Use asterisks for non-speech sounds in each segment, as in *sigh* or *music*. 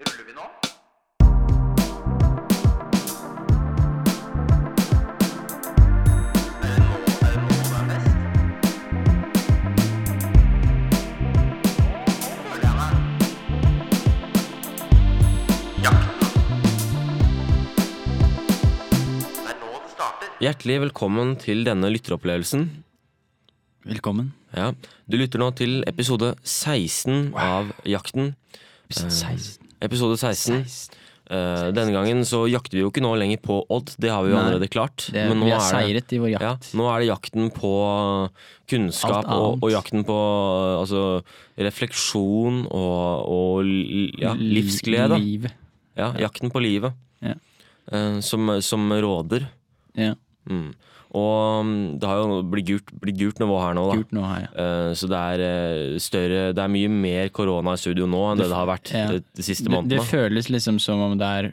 Ruller vi nå? Er er er er. Hjertelig velkommen til denne lytteropplevelsen. Velkommen. Ja, Du lytter nå til episode 16 av Jakten. Episode Episode 16. Eh, denne gangen så jakter vi jo ikke nå lenger på Odd, det har vi jo Nei. allerede klart. Det, Men nå vi er det- seiret i vår Ja, jakt. nå er det jakten på kunnskap og, og jakten på altså, refleksjon og, og ja, livsglede. Liv. Ja, jakten på livet. Ja. Uh, som, som råder. Ja. Mm. Og mm, det har jo blitt gult, blitt gult nivå her nå, da. Gult nå jeg. Eh, Så det er eh, større Det er mye mer korona i studio nå enn det det har vært Ja. de, de siste Det, det føles liksom som om det er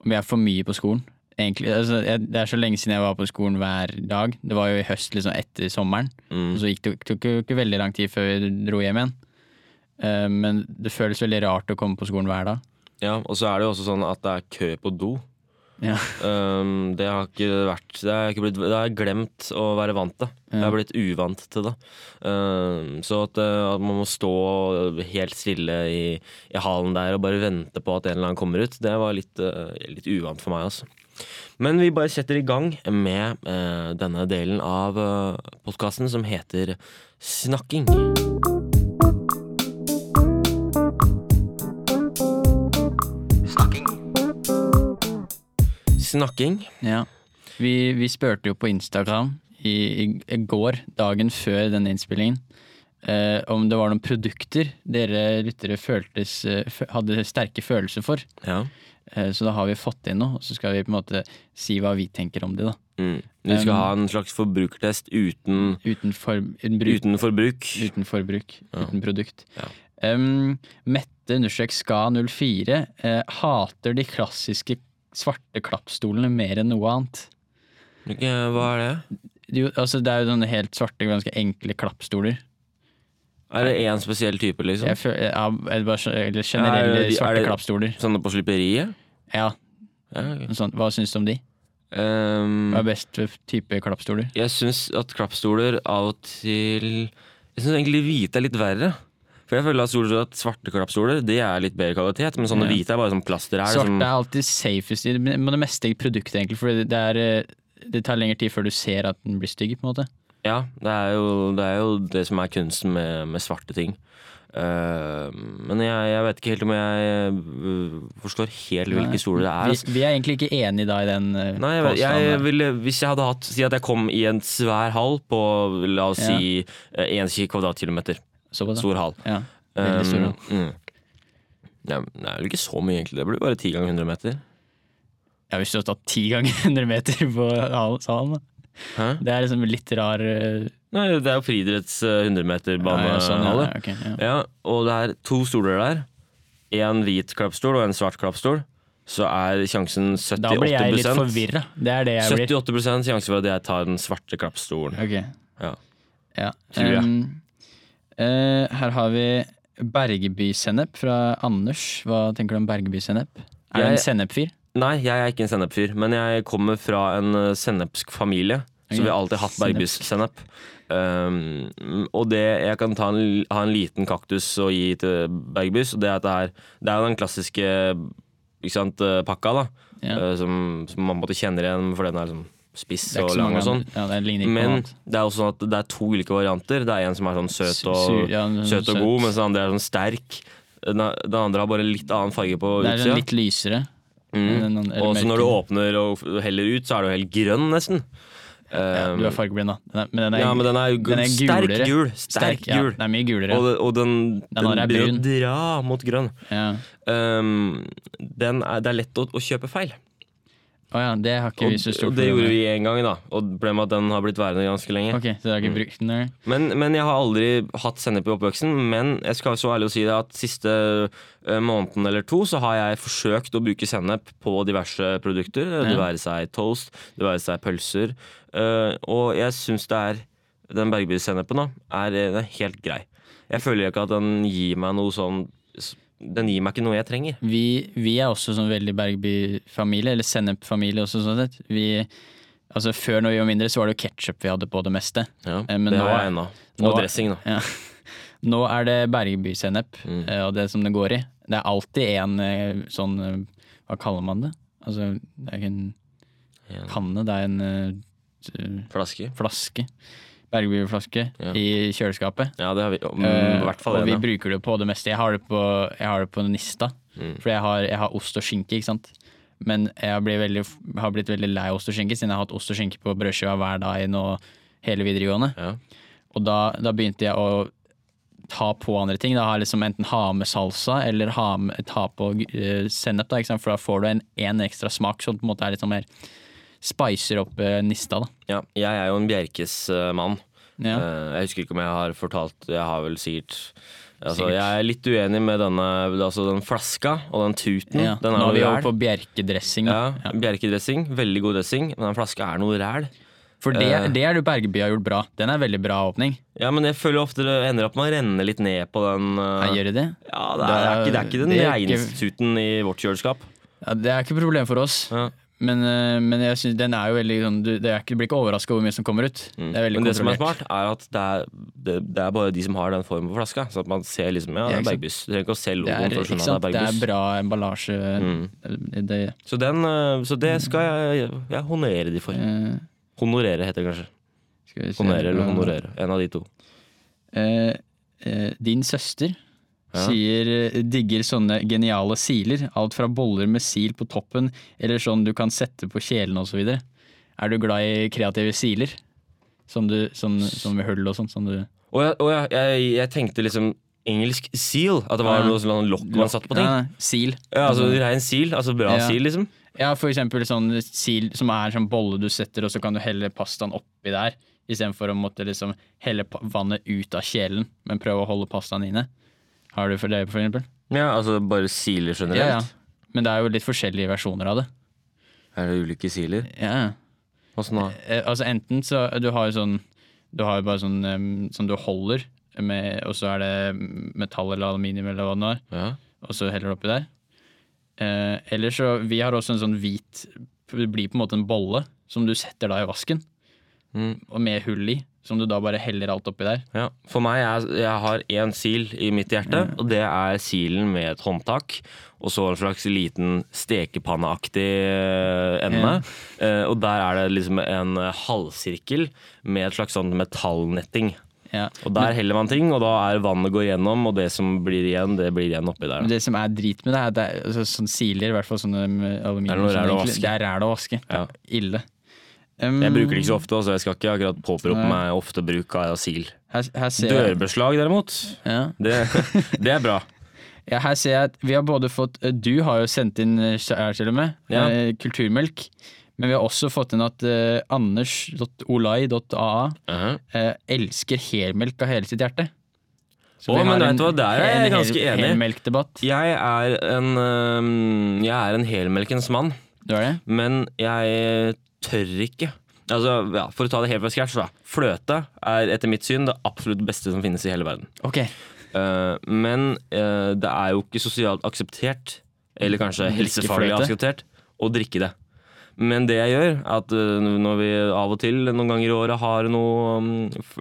Om vi er for mye på skolen. Egentlig, altså, jeg, det er så lenge siden jeg var på skolen hver dag. Det var jo i høst, liksom etter sommeren. Mm. Og så gikk det tok jo ikke veldig lang tid før vi dro hjem igjen. Uh, men det føles veldig rart å komme på skolen hver dag. Ja, og så er det jo også sånn at det er kø på do. Ja. Um, det har ikke vært Det har jeg glemt å være vant til. Jeg har blitt uvant til det. Um, så at, uh, at man må stå helt stille i, i halen der og bare vente på at en eller annen kommer ut, det var litt, uh, litt uvant for meg, altså. Men vi bare setter i gang med uh, denne delen av uh, podkasten som heter. Snakking. Snakking. Ja. Vi, vi spurte jo på Instagram i, i, i går, dagen før denne innspillingen, eh, om det var noen produkter dere lyttere føltes, eh, hadde sterke følelser for. Ja. Eh, så da har vi fått inn noe, og så skal vi på en måte si hva vi tenker om det. da. Mm. Vi skal Um, ha en slags forbrukertest uten, Uten, for, uten, bruk, uten forbruk. uten forbruk, uten produkt. Ja. Um, Mette understrek ska04 eh, hater de klassiske svarte klappstolene mer enn noe annet. Hva er det? Jo, altså det er jo sånne helt svarte, ganske enkle klappstoler. Er det én spesiell type, liksom? Jeg føler, ja, eller generelle Ja, det- svarte er klappstoler. Sånne på slipperiet? Ja, Ja, okay. sånn. Hva syns du om de? Um, Hva er best type klappstoler? jeg syns at klappstoler av og til Jeg syns egentlig hvite er litt verre. For jeg føler at, stoler, at svarte klappstoler Det er litt bedre kvalitet, men sånne Ja. hvite er bare sånn plaster her. Svarte Som, er alltid safest i det, meste i produktet, egentlig. For det, er, eh, det tar lengre tid før du ser at den blir stygg, på en måte. ja, det er, jo, det er jo det som er kunsten med, med svarte ting. Uh, men jeg, jeg vet ikke helt om jeg uh, forstår helt hvilke stoler det er. Vi, altså. vi er egentlig ikke enige da i den uh, Nei, jeg, jeg ville, Hvis jeg hadde hatt Si at jeg kom i en svær hall på la oss Ja. si én kvadratkilometer. Såpass. Stor hall. Ja, veldig stor. Um, mm. ja, det er vel ikke så mye, egentlig. Det blir bare 10 ganger 100 meter. Ja, hvis du har tatt ti ganger *laughs* 100 meter på salen, da. Hæ? Det er liksom litt rar eh, Nei, det er jo friidretts uh, 100-meterbane. ja, sånn, ja, okay, ja. og det er to stoler der. En hvit klappstol og en svart klappstol. Så er sjansen 78 Da blir jeg litt forvirra. Det er det jeg blir. 78 sjanse for at jeg tar den svarte klappstolen. Ok. Ja. Ja. Tror jeg. Um, eh, her har vi Bergebysennep fra Anders. Hva tenker du om Bergebysennep? Er du en sennepfyr? Nei, jeg er ikke en sennepfyr, men jeg kommer fra en uh, sennepsk familie. Så vi har alltid hatt bergbys-sennep. Um, og det, jeg kan ta en, ha en liten kaktus og gi til bergbys, og det det er, det er den klassiske sant, uh, pakka, da. Ja. som, som man måtte kjenne igjen, for den er liksom spiss og lang og sånn. Ja, det Men det er også sånn at det er to ulike varianter. Det er en som er sånn søt og, sur- ja, søt og søt. god, mens den andre er sånn sterk. Den, den andre har bare litt annen farge på utsida. Det er sånn litt lysere. Mm. Og så når du åpner og heller ut, så er du helt grønn, nesten. ja, Du er fargeblind, da. Men den er, ja, men den er den er sterk gul. Sterk sterk gul. den er mye gulere. Og, og den, Den den er begynner å dra mot grønn. Ja. Um, den er, det er lett å, å kjøpe feil. Å ja, det har ikke vi så stort og det gjorde vi en gang, da. Og problemet er at den har blitt værende ganske lenge. Ok, så dere har ikke brukt den? der? Men, men jeg har aldri hatt sennep i oppveksten. Men jeg skal være så ærlig å si det at siste eh, måneden eller to så har jeg forsøkt å bruke sennep på diverse produkter. Det Ja. være seg toast, det være seg pølser. Og jeg syns det er Den bergbyssennepen da er, er helt grei. Jeg føler ikke at den gir meg noe sånn den gir meg ikke noe jeg trenger. Vi, vi er også sånn veldig Bergby-familie, eller Sennep-familie også, sånn sett. Vi, altså Før når vi var mindre, så var det jo ketsjup vi hadde på det meste. Ja, Eh, men det nå har jeg ennå. nå Og er- dressing, da. *laughs* Ja. Nå er det Bergby-sennep, Mm. eh, og det som det går i. Det er alltid en eh, sånn Hva kaller man det? Altså, det er ikke en En kanne, det er en uh, Flaske. flaske. Bergby-flaske Ja. i kjøleskapet. Ja, det har vi. om, uh, I hvert fall og vi bruker det på det meste. Jeg har det på, jeg har det på Nista, Mm. for jeg har, jeg har ost og skinke, ikke sant. Men jeg blir veldig, har blitt veldig lei ost og skinke, siden jeg har hatt ost og skinke på brødskiva hver dag i nå hele videregående. Ja. Og da, da begynte jeg å ta på andre ting. Da har jeg liksom enten ha med salsa eller ha, med, ta på uh, sennep, da, for da får du en, en ekstra smak som på en måte er litt sånn mer spicer opp eh, nista. da. ja. Jeg er jo en Bjerkes-mann. Ja. Eh, Jeg husker ikke om jeg har fortalt Jeg har vel sikkert Altså, jeg er litt uenig med denne altså den flaska og den tuten. Ja. Den Nå er vi over på bjerkedressing. Ja, Ja, Bjerkedressing. Veldig god dressing. Men den flaska er noe ræl. For det, uh, det er det Bergeby har gjort bra. Den er veldig bra åpning. Ja, men jeg føler ofte det ender opp med å renne litt ned på den. Uh, Jeg gjør det. Ja, det er, det er, det er ikke den Det er ikke- reinstuten i vårt kjøleskap. Ja, det er ikke problem for oss. Men, eh, men jeg synes den er jo veldig sånn du, det er ikke, blir ikke overraska over hvor mye som kommer ut. Det er Mm. Men det som er smart, er at det er, det, det er bare de som har den formen på flaska. Så at man ser liksom Ja, det er sant. Du trenger ikke å se Det logoen er, for å skjønne at det det er er bra emballasje. Mm. Det, Så, den, eh, så det skal jeg, jeg honorere de for. eh, Honorere heter det kanskje. Honere eller honorere. En av de to. Eh, eh, din søster Ja. sier eh, digger sånne geniale siler. Alt fra boller med sil på toppen, eller sånn du kan sette på kjelen osv. Er du glad i kreative siler? Som, du, som, som med hull og sånn? Som du Og, jeg, jeg, jeg, jeg tenkte liksom engelsk seal. At det var Ja. noe sånn lokk man satte på ting. Ja, sil. Ja, altså rein seal. Altså bra Ja. seal, liksom. Ja, for eksempel sånn sil som er sånn bolle du setter, og så kan du helle pastaen oppi der. Istedenfor å måtte liksom helle vannet ut av kjelen, men prøve å holde pastaen inne. Har du for det, for eksempel? Ja, altså bare siler generelt. Ja, ja. Men det er jo litt forskjellige versjoner av det. Er det ulike siler? Ja. Åssen da? Eh, altså enten så Du har jo sånn Du har jo bare sånn um, som du holder, med, og så er det metall eller aluminium eller hva det nå er, Ja. og så heller du oppi der. Eh, eller så Vi har også en sånn hvit Det blir på en måte en bolle som du setter da i vasken, Mm. og med hull i, som du da bare heller alt oppi der. Ja, For meg er Jeg har én sil i mitt hjerte, og det er silen med et håndtak. Og så en slags liten stekepanneaktig ende. ende. Eh, og der er det liksom en eh, halvsirkel med et slags sånn metallnetting. Ja. Og der heller man ting, og da er vannet går gjennom, og det som blir igjen, det blir igjen oppi der. Men det som er drit med det, er at det er altså, sånn siler, i hvert fall sånne aluminium, Det er ræl å vaske. det er ræl å vaske. Ja. ille. Um, Jeg bruker det ikke så ofte, så jeg skal ikke akkurat påberope Nei. meg ofte bruk av asyl. Her, her Dørbeslag, derimot, ja. det, det er bra. *laughs* Ja, her ser jeg at vi har både fått eh, Du har jo sendt inn eh, her til og med, Ja. eh, kulturmelk. Men vi har også fått inn at uh, anders.olai.aa Uh-huh. uh, elsker helmelk av hele sitt hjerte. Så oh, men vet du hva, der er jeg en hel- ganske enig. Jeg er en øhm, Jeg er en helmelkens mann, Du det? men jeg tør ikke. Altså, ja, For å ta det helt fra scratch, da. Fløte er etter mitt syn det absolutt beste som finnes i hele verden. Ok. Uh, men uh, det er jo ikke sosialt akseptert, eller kanskje helsefaglig akseptert, å drikke det. Men det jeg gjør, er at uh, når vi av og til noen ganger i året har noe um,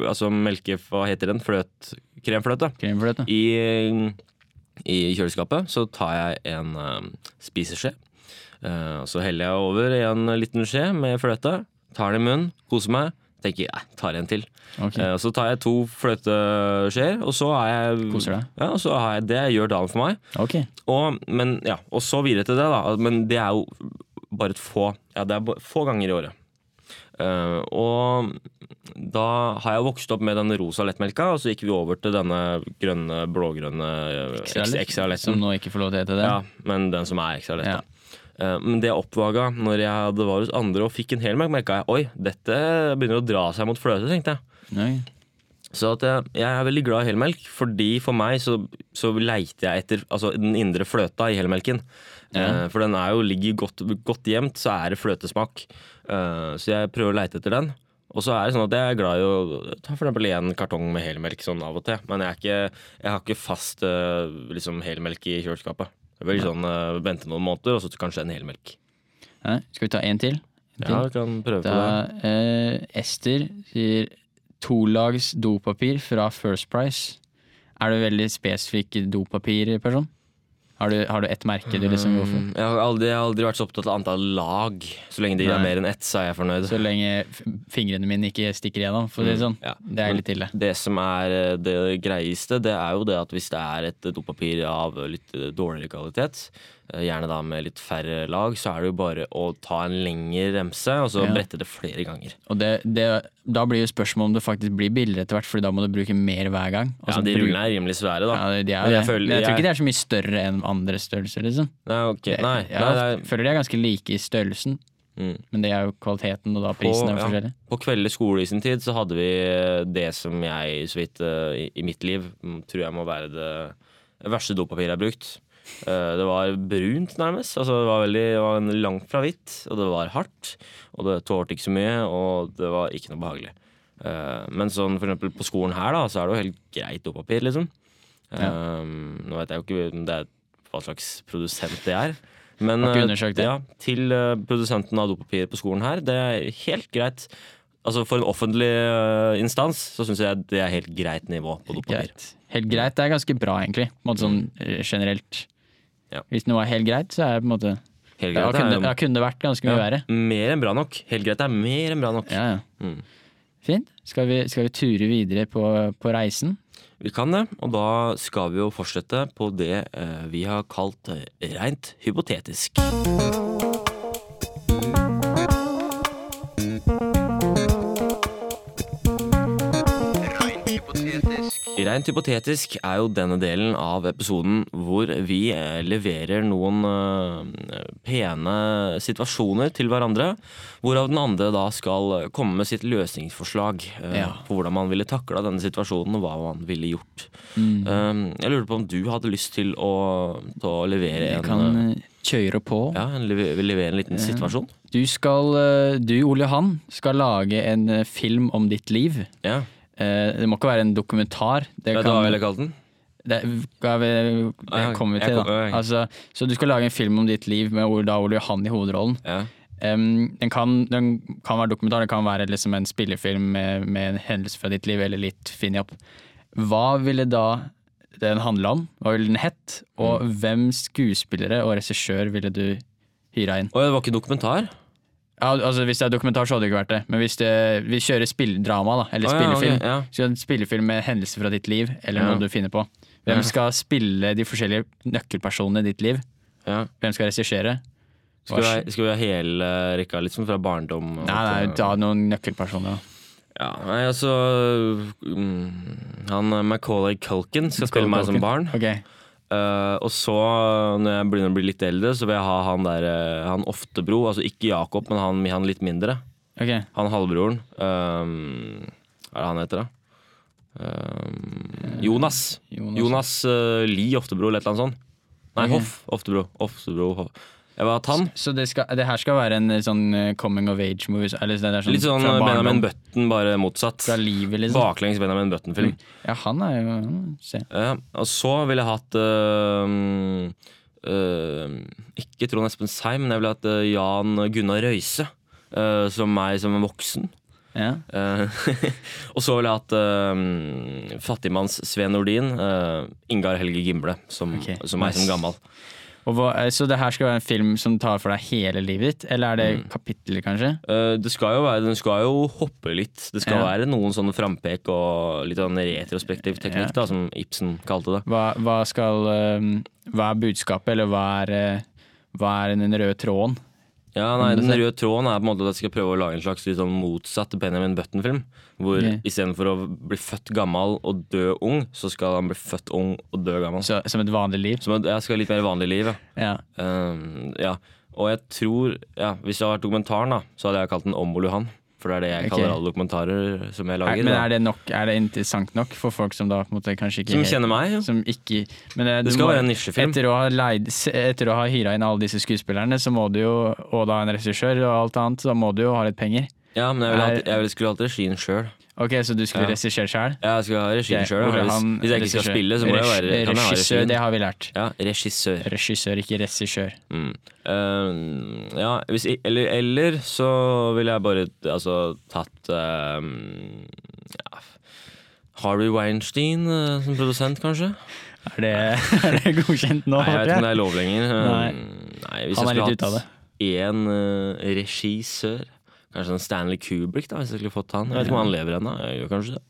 Altså melke... Hva heter den? Fløt, kremfløte Kremfløte. i, i kjøleskapet så tar jeg en um, spiseskje. Eh, så heller jeg over i en liten skje med fløte, tar den i munnen, koser meg. Tenker jeg tar en til. Ok. Eh, så tar jeg to fløteskjeer, og så har jeg Koser deg. Ja, og så har jeg Det gjør dagen for meg. Ok. Og, men, ja, og så videre til det, da. Men det er jo bare et få Ja, det er bare få ganger i året. Uh, og da har jeg vokst opp med den rosa lettmelka, og så gikk vi over til denne grønne, blågrønne eh, ekstra lett, Som nå ikke får lov til å hete det. Ja, men den som er ekstra lett. Ja. Eh, Men det jeg oppdaga når jeg hadde var hos andre og fikk en helmelk, merka jeg oi, dette begynner å dra seg mot fløte, tenkte jeg. Nei. Så at jeg, jeg er veldig glad i helmelk, fordi for meg så, så leiter jeg etter altså, den indre fløta i helmelken. Ja. Eh, for den er jo, ligger godt, godt gjemt, så er det fløtesmak. Eh, så jeg prøver å leite etter den. Og så er det sånn at jeg er glad i å ta for eksempel en kartong med helmelk sånn av og til. Men jeg, er ikke, jeg har ikke fast liksom helmelk i kjøleskapet. Det blir sånn uh, vente noen måneder, og så kanskje en helmelk. Ja, skal vi ta en til? En til? Ja, vi kan prøve på det. Uh, eh, Ester sier tolags dopapir fra First Price. Er du veldig spesifikk dopapirperson? Har du, har du ett merke du liksom går for? Mm, Jeg har, aldri, jeg har aldri vært så opptatt av antall lag. Så lenge det gir er mer enn ett, så er jeg fornøyd. Så lenge fingrene mine ikke stikker igjennom, for å si det sånn. Ja. Det er litt ille. Det som er eh, det greieste, det er jo det at hvis det er et dopapir av litt dårligere kvalitet, gjerne da med litt færre lag, så er det jo bare å ta en lengre remse og så Ja. brette det flere ganger. Og det, det, da blir jo spørsmålet om det faktisk blir billigere etter hvert, for da må du bruke mer hver gang. Og Ja, de rullene er rimelig svære, da. Ja, de er jeg føler- jeg, jeg tror ikke de er så mye større enn andre størrelser, liksom. Nei, okay. Nei, jeg nei, nei. føler de er ganske like i størrelsen, Mm. men det er jo kvaliteten, og da prisen er jo ja. På Kvelde skole i sin tid så hadde vi eh, det som jeg så vidt eh, i, i mitt liv mm, tror jeg må være det verste dopapiret jeg har brukt. Eh, Det var brunt, nærmest. Altså, det var veldig det var langt fra hvitt, og det var hardt. Og det tålte ikke så mye, og det var ikke noe behagelig. Eh, Men sånn for eksempel på skolen her, da, så er det jo helt greit dopapir, liksom. Ja. Um, nå vet jeg jo ikke hva slags produsent det er. Men eh, det. Ja, til eh, produsenten av dopapir på skolen her, det er helt greit. Altså For en offentlig uh, instans så syns jeg det er helt greit nivå på dopapir. Helt greit, det er ganske bra, egentlig. På en måte sånn eh, generelt. Ja. Hvis noe er helt greit, så er det på en måte Helt greit kunne, er da kunne det vært ganske mye ja, verre. Mer enn bra nok. Helt greit er mer enn bra nok. Ja, ja. Mm. Fint. Skal vi, skal vi ture videre på, på reisen? Vi kan det, og da skal vi jo fortsette på det eh, vi har kalt rent reint hypotetisk. Rent hypotetisk er jo denne delen av episoden hvor vi eh, leverer noen eh, pene situasjoner til hverandre, hvorav den andre da skal komme med sitt løsningsforslag eh, Ja. på hvordan man ville takla denne situasjonen, og hva man ville gjort. Mm. Eh, jeg lurte på om du hadde lyst til å, til å levere en Jeg kan eh, eh, kjøre på. ja, levere en liten situasjon. Du skal, eh, du Ole Johan, skal lage en eh, film om ditt liv. Ja. Eh, Det må ikke være en dokumentar. Det du hva vil jeg kalt den? det, vi, det Ah, kommer vi til, da. Altså, så du skal lage en film om ditt liv med da Ole Johan i hovedrollen. Ja. Um, den, kan, den kan være dokumentar, den kan være liksom en spillefilm med, med en hendelse fra ditt liv, eller litt fin jobb. Hva ville da den handle om? Hva ville den hett? Og Mm. hvem skuespillere og regissør ville du hyra inn? Å, det var ikke dokumentar? Ja, altså Hvis det er dokumentar, så hadde det ikke vært det. Men hvis det, vi kjører spilldrama, da, eller Å, ja, spillefilm, ja. så spillefilm med hendelser fra ditt liv, eller Ja. noe du finner på. Hvem skal spille de forskjellige nøkkelpersonene i ditt liv? Ja. Hvem skal regissere? Skal vi, skal vi ha hele rekka, liksom, fra barndom? Nei, nei, ta noen nøkkelpersoner. da. Ja, nei, altså mm, Han Macaulay Culkin skal spille meg som barn. Ok, Eh, og så, når jeg begynner å bli litt eldre, så vil jeg ha han der eh, Han Oftebro. Altså ikke Jakob, men han, han litt mindre. Okay. Han halvbroren. Um, hva er det han heter, da? Um, Jonas. Jonas. Jonas uh, Li Oftebro, eller et eller annet sånt. Nei, okay. Hoff Oftebro. Oftebro. Hoff. Jeg var tann. han. Så det, skal, det her skal være en eh, sånn eh, coming of age-movie? Sånn, Litt sånn Benjamin barndom, Button, bare motsatt. Fra livet, liksom? Baklengs Benjamin Button-film. Ja, han er jo Se. Ja, og så ville jeg hatt øh, øh, Ikke Trond Espen Seim, men jeg ville hatt øh, Jan Gunnar Røise. som meg som en voksen. Ja. Eh, *laughs* og så ville jeg hatt uh, fattigmanns Sven Nordin. uh, Ingar Helge Gimble, som, okay. som meg nice. som gammal. Hva, eh, så det her skal være en film som tar for deg hele livet ditt? Eller er det Mm. kapitler, kanskje? Uh, det skal jo være, den skal jo hoppe litt. Det skal Ja. være noen sånne frampek og litt sånn retrospektiv teknikk, Ja. da, som Ibsen kalte det. Hva, hva skal uh, Hva er budskapet, eller hva er, uh, hva er den røde tråden? Ja, nei, Den røde tråden er på en måte at jeg skal prøve å lage en slags sånn motsatt Benjamin Button-film. Hvor okay. istedenfor å bli født gammel og dø ung, så skal han bli født ung og dø gammel. Så, som et vanlig liv? Som et, jeg skal ha litt mer vanlig liv. Ja. Ja. Um, ja. Og jeg tror ja, Hvis det hadde vært dokumentaren, da så hadde jeg kalt den om Ole Johan. For det er det jeg kaller alle dokumentarer som jeg Er, lager. men er det, nok, er det interessant nok for folk som da på en måte kanskje ikke Som kjenner meg. Ja. Som ikke men eh, Det skal må- være en nisjefilm. Etter å ha, leid, etter å ha hyra inn alle disse skuespillerne, så må du jo, og da en regissør og alt annet, så må du jo ha litt penger. Ja, men jeg, vil Er- alltid, jeg skulle hatt regien sjøl. Ok, så du skulle Ja. regissere sjøl? Ja, jeg skulle ha regien sjøl. Hvis, jeg ikke skal spille, så må jeg være kan Regissør, det har vi lært. Ja, regissør. Regissør, ikke regissør. Mm. Eh, ja, hvis, eller, eller så ville jeg bare altså tatt eh, ja, Harvey Weinstein uh, som produsent, kanskje? Er det, *laughs* er det godkjent nå? Nei, jeg vet ikke om det er lov lenger. Nei. Nei, hvis Han er jeg litt ute av det. én uh, regissør Kanskje en Stanley Kubrick, da, hvis jeg skulle fått han. Jeg vet ikke om han lever ennå. Gjør kanskje det.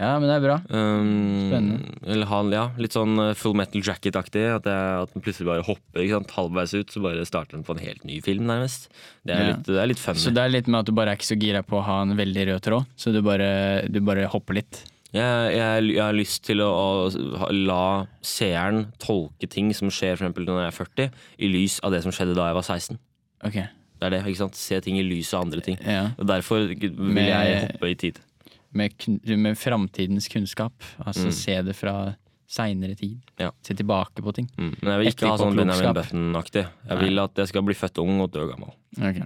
Ja, men det er bra. Um, Spennende. Eller han, ja, litt sånn uh, Full Metal Jacket-aktig. At, at den plutselig bare hopper ikke sant? halvveis ut, så bare starter den på en helt ny film, nærmest. Det er Ja. litt, det er litt funny. Så det er litt med at du bare er ikke så gira på å ha en veldig rød tråd, så du bare, du bare hopper litt. Jeg, jeg, jeg har lyst til å, å la seeren tolke ting som skjer for eksempel når jeg er 40, i lys av det som skjedde da jeg var 16. Ok, Det er det, ikke sant? Se ting i lys av andre ting. ja. Og Derfor vil Med- jeg hoppe i tid. Med, med framtidens kunnskap. Altså Mm. se det fra seinere tid. Ja. Se tilbake på ting. Mm. Men jeg vil ikke ha sånn Benjamin Button-aktig. Jeg vil at jeg skal bli født ung og dø gammel. Ok.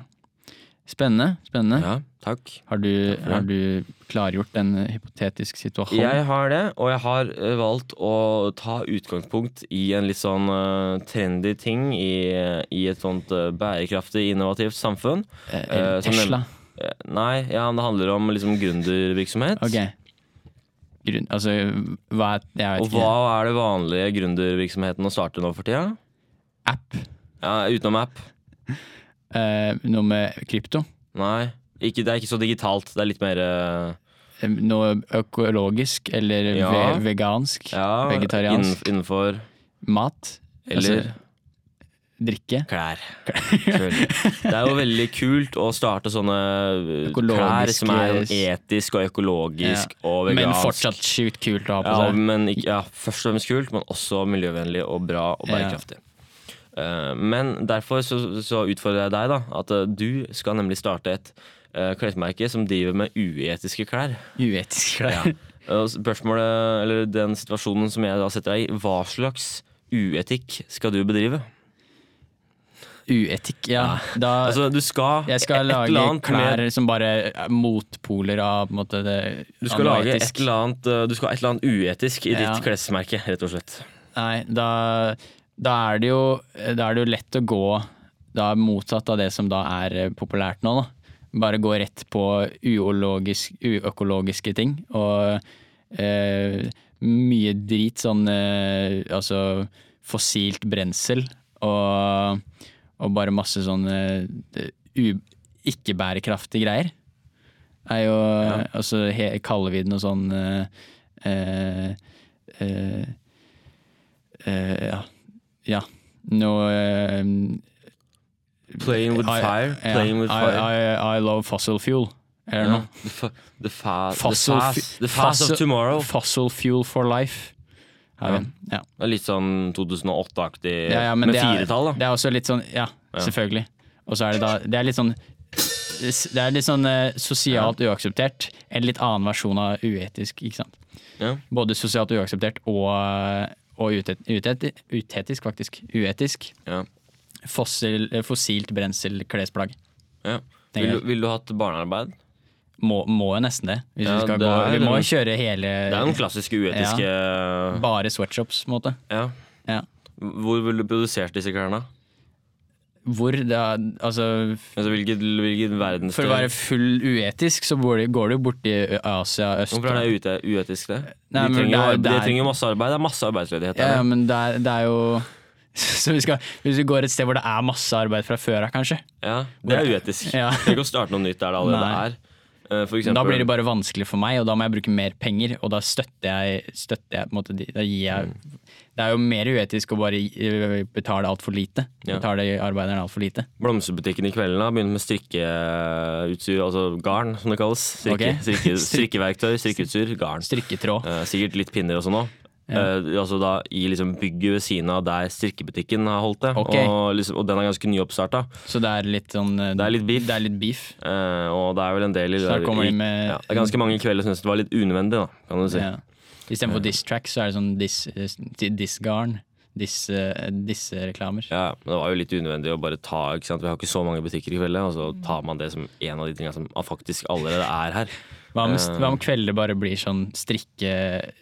Spennende. spennende. Ja, takk. Har, du, Takk har du klargjort en hypotetisk situasjon? Jeg har det, og jeg har eh, valgt å ta utgangspunkt i en litt sånn uh, trendy ting i, i et sånt uh, bærekraftig, innovativt samfunn. Som Tesla. Nei, ja, det handler om liksom gründervirksomhet. Ok. Grunn, altså, hva Og hva er det vanlige gründervirksomheten å starte nå for tida? App? Ja, utenom app? Eh, noe med krypto? Nei. Ikke, det er ikke så digitalt. Det er litt mer eh, Noe økologisk eller Ja. ve vegansk? ja, Vegetariansk? innenf- innenfor Mat? Eller Altså, drikke? klær. *laughs* Selvfølgelig. Det er jo veldig kult å starte sånne eh, klær som er etisk og økologisk og vegansk. Men fortsatt sjukt kult å ha på ja, seg. men ikke, ja, Først og fremst kult, men også miljøvennlig og bra og Ja. bærekraftig. Eh, men derfor så, så utfordrer jeg deg, da. At eh, du skal nemlig starte et uh, klesmerke som driver med uetiske klær. Uetiske klær. Ja. Spørsmålet, eller den situasjonen som jeg da setter deg i, hva slags uetikk skal du bedrive? Uetikk, ja. Da, Altså, du skal jeg skal lage klær med- som bare er motpoler av på en måte, det Du skal lage et eller annet Du skal ha et eller annet uetisk i Ja. ditt klesmerke, rett og slett. Nei, da, da, er det jo, da er det jo lett å gå da motsatt av det som da er eh, populært nå. Da. Bare gå rett på uøkologisk, uøkologiske ting. Og eh, mye drit, sånn eh, altså fossilt brensel og, og bare masse sånn eh, ikke-bærekraftige greier. Er jo altså he, det noe sånn eh, eh, eh, eh, ja. Ja. Noe um, Playing with I- fire. Yeah, Playing with I, fire. I, I love fossil fuel. Er Ja. noe? The, the, Fossil the fast, the fast fossil- of tomorrow. Fossil fuel for life. Ja. Ja. Det er litt sånn 2008-aktig, Ja, ja, med firetall, da. Det er også litt sånn, ja, selvfølgelig. Og så er det da Det er litt sånn det er litt sånn eh, sosialt uakseptert. En litt annen versjon av uetisk, ikke sant. Ja. Både sosialt uakseptert og, og utet, utet, utetisk, faktisk. Uetisk. Ja. Fossil, eh, fossilt brensel klesplagg. Ja. Vil, du- vil du hatt barnearbeid? Må, må jo nesten det. Hvis Ja, vi skal det gå Vi må kjøre hele Det er den klassiske uetiske Bare sweatshops, på en måte. ja. Ja. Hvor ville du produsert disse klærne? Hvor det er Altså, Altså, hvilket, hvilket verdensdel? for å være full uetisk, så går det, går det jo borti Asia, øst Hvorfor er det ute, uetisk, det? Nei, de, trenger, det er- de er- trenger masse arbeid. Det er masse arbeidsledighet Ja, der. ja, men det er, det er jo *laughs* Så vi skal, Hvis vi går et sted hvor det er masse arbeid fra før av, kanskje, Ja, det er uetisk. *laughs* Ja. Trenger ikke å starte noe nytt der det allerede Nei. er. Eh, eksempel, da blir det bare vanskelig for meg, og da må jeg bruke mer penger. Og da støtter jeg, støtter jeg på en måte, Da gir jeg Mm. Det er jo mer uetisk å bare gi- betale altfor lite. Ja. Betale arbeiderne altfor lite. Blomsterbutikken i kvelden da, begynner med strikkeutstyr, altså garn, som det kalles. Strikke, okay. strikke, *laughs* strikkeverktøy, strikkeutstyr, garn. Strikketråd. Eh, sikkert litt pinner og sånn òg. Ja. altså da I liksom bygget ved siden av der strikkebutikken har holdt det. Okay. Og, liksom, og den er ganske nyoppstarta. Så det er litt sånn uh, Det er litt beef. Det er litt beef. Uh, og det er vel en del i det, der de med ja, Det er ganske mange kvelder som syns det var litt unødvendig, da, kan du si. Ja. Istedenfor diss track, så er det sånn diss-garn. diss garn. disse, disse reklamer. Ja, men det var jo litt unødvendig å bare ta ikke sant? Vi har ikke så mange butikker i kveld, og så tar man det som en av de tingene som faktisk allerede er her. Hva om, Eh. hva om kvelder bare blir sånn strikke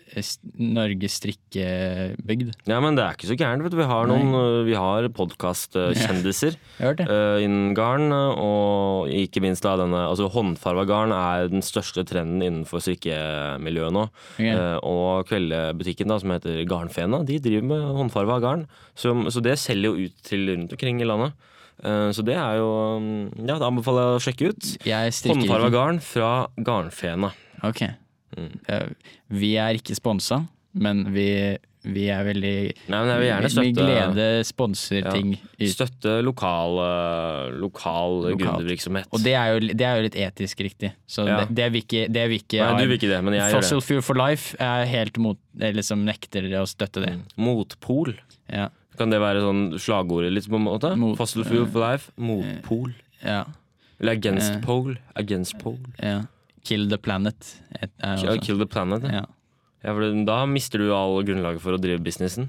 Norges strikkebygd? Ja, men det er ikke så gærent, vet du. Vi har noen Vi har podkastkjendiser uh, *laughs* innen garn, og ikke minst da denne Altså håndfarga garn er den største trenden innenfor strikkemiljøet nå. Okay. Uh, og kveldebutikken da, som heter Garnfena, de driver med håndfarga garn. Så, så det selger jo ut til rundt omkring i landet. Eh, så det er jo um, Ja, det anbefaler jeg å sjekke ut. Ikke. garn fra Garnfena. Ok. Mm. Eh, Vi er ikke sponsa, men vi, vi er veldig Nei, men jeg vil gjerne støtte glede sponser ting Ja, Støtte lokal, eh, lokal gründervirksomhet. Og det er, jo, det er jo litt etisk riktig. Så Ja. det, det vil ikke, det vil ikke Nei, du vil ikke det, men jeg gjør Fossil det. Fuel for Life er helt mot liksom nekter å støtte det. Mm. Motpol. Ja. Kan det være sånn slagordet litt på en måte? Mot- Fossil fuel for life. Motpol. Ja. Eller against Eh. pole. Against pole. ja. Kill the planet. Ja, Kill the planet. Ja. Ja. For da mister du all grunnlaget for å drive businessen.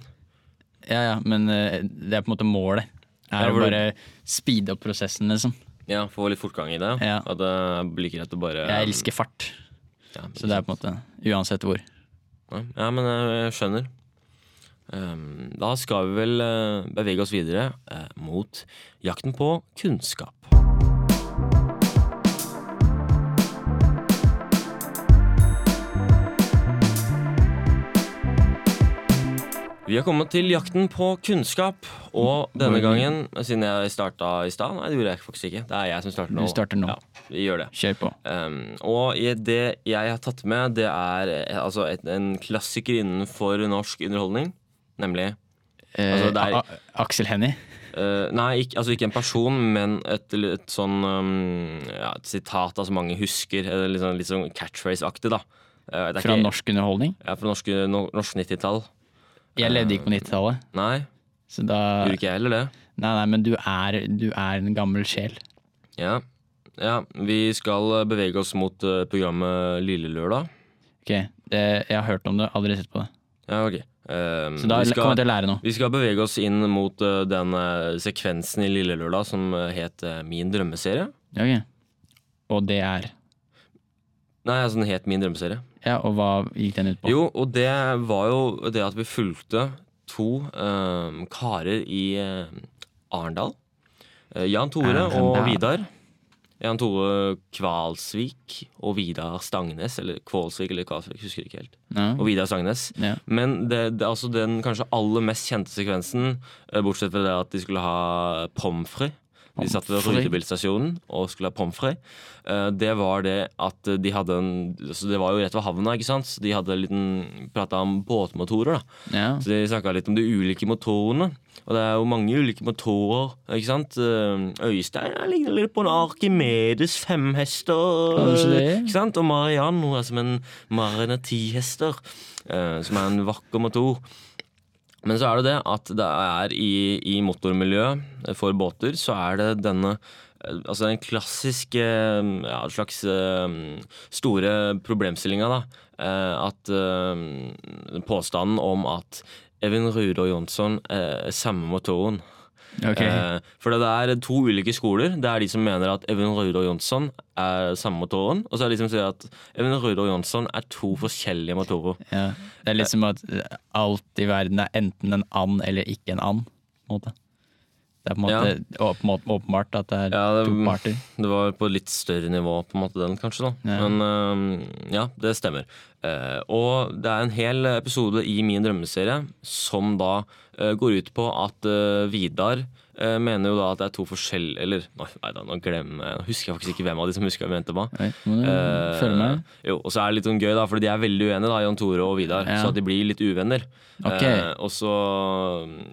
ja, ja, men eh, det er på en måte målet. Er Ja, å bare speede opp prosessen, liksom. Ja, Få litt fortgang i det. Ja. At det blir ikke rett å bare Jeg elsker fart, ja, så det er på en måte uansett hvor. Ja, men jeg skjønner. Um, da skal vi vel eh, bevege oss videre eh, mot jakten på kunnskap. Vi har kommet til jakten på kunnskap, og denne gangen, siden jeg starta i stad Nei, det gjorde jeg faktisk ikke. Det er jeg som starter nå. Du starter nå. Ja, vi gjør det. Kjør på. Um, og det jeg har tatt med, det er eh, altså et, en klassiker innenfor norsk underholdning. Nemlig Altså, det er- Eh, Aksel Hennie. Uh, Nei, ikke, altså ikke en person, men et, et sånn um, ja, Et sitat som mange husker. eh, Litt sånn, litt sånn catchphrase-aktig, da. Uh, det Fra ikke- norsk underholdning. Ja, fra norsk, no, norsk 90-tall. Jeg levde ikke på 90-tallet, Nei, så da gjorde ikke jeg heller det. Nei, nei, men du er, du er en gammel sjel. Ja. ja, vi skal eh, bevege oss mot eh, programmet Lille Lørdag. Ok, det, Jeg har hørt om det, aldri sett på det. Ja, ok. Um, Så da vi kommer jeg til å lære noe. vi skal bevege oss inn mot uh, den uh, sekvensen i Lille Lørdag som uh, het Min drømmeserie. Ok. Og det er Nei, altså den het Min drømmeserie. Ja, og hva gikk den ut på? Jo, og det var jo det at vi fulgte to eh, karer i Arendal. Jan Tore og Vidar. Jan Tore Kvalsvik og Vidar Stangnes, eller Kvalsvik eller Kvalsvik, husker ikke helt. Ja. Og Vidar Stangnes. Ja. Men det, det, altså den kanskje aller mest kjente sekvensen, eh, bortsett fra det at de skulle ha pommes frites De satt ved rutebilstasjonen og skulle ha pommes frites. Eh, Det var det at de hadde en Så Det var jo rett ved havna, ikke sant? Så de hadde en liten prata om båtmotorer, da. ja. Så de snakka litt om de ulike motorene. Og det er jo mange ulike motorer, ikke sant. Eh, Øystein ligner litt på en Arkimedes femhester. Ikke sant? Og Mariann hun er som en Marina tihester, eh, som er en vakker motor. Men så er det det at det er i, i motormiljøet for båter, så er det denne eh, Altså den klassiske ja, slags eh, store problemstillinga, da. eh, At eh, påstanden om at Evin Rude og Jonsson er samme motoren. Ok. Eh, for det er to ulike skoler. Det er de som mener at Rude og Jonsson er samme motoren. Og så er det de som sier at Rude og Jonsson er to forskjellige motorer. Ja. Det er litt som at alt i verden er enten en and eller ikke en and. På en måte. Det er på en måte åp- åpenbart at det er Ja, det- to parter. Det var på litt større nivå, på en måte, den kanskje. da Ja. Men uh, ja, det stemmer. Uh, og det er en hel episode i min drømmeserie som da eh, går ut på at eh, Vidar eh, mener jo da at det er to forskjellige Eller nei, nei da, nå glemmer jeg Nå husker jeg faktisk ikke hvem av de som husker hvem venter på. Oi, må du Eh, følge med? Jo, og så er det litt sånn gøy, da, fordi de er veldig uenige, da, Jan Tore og Vidar. Ja. Så at de blir litt uvenner. Ok. Uh, og så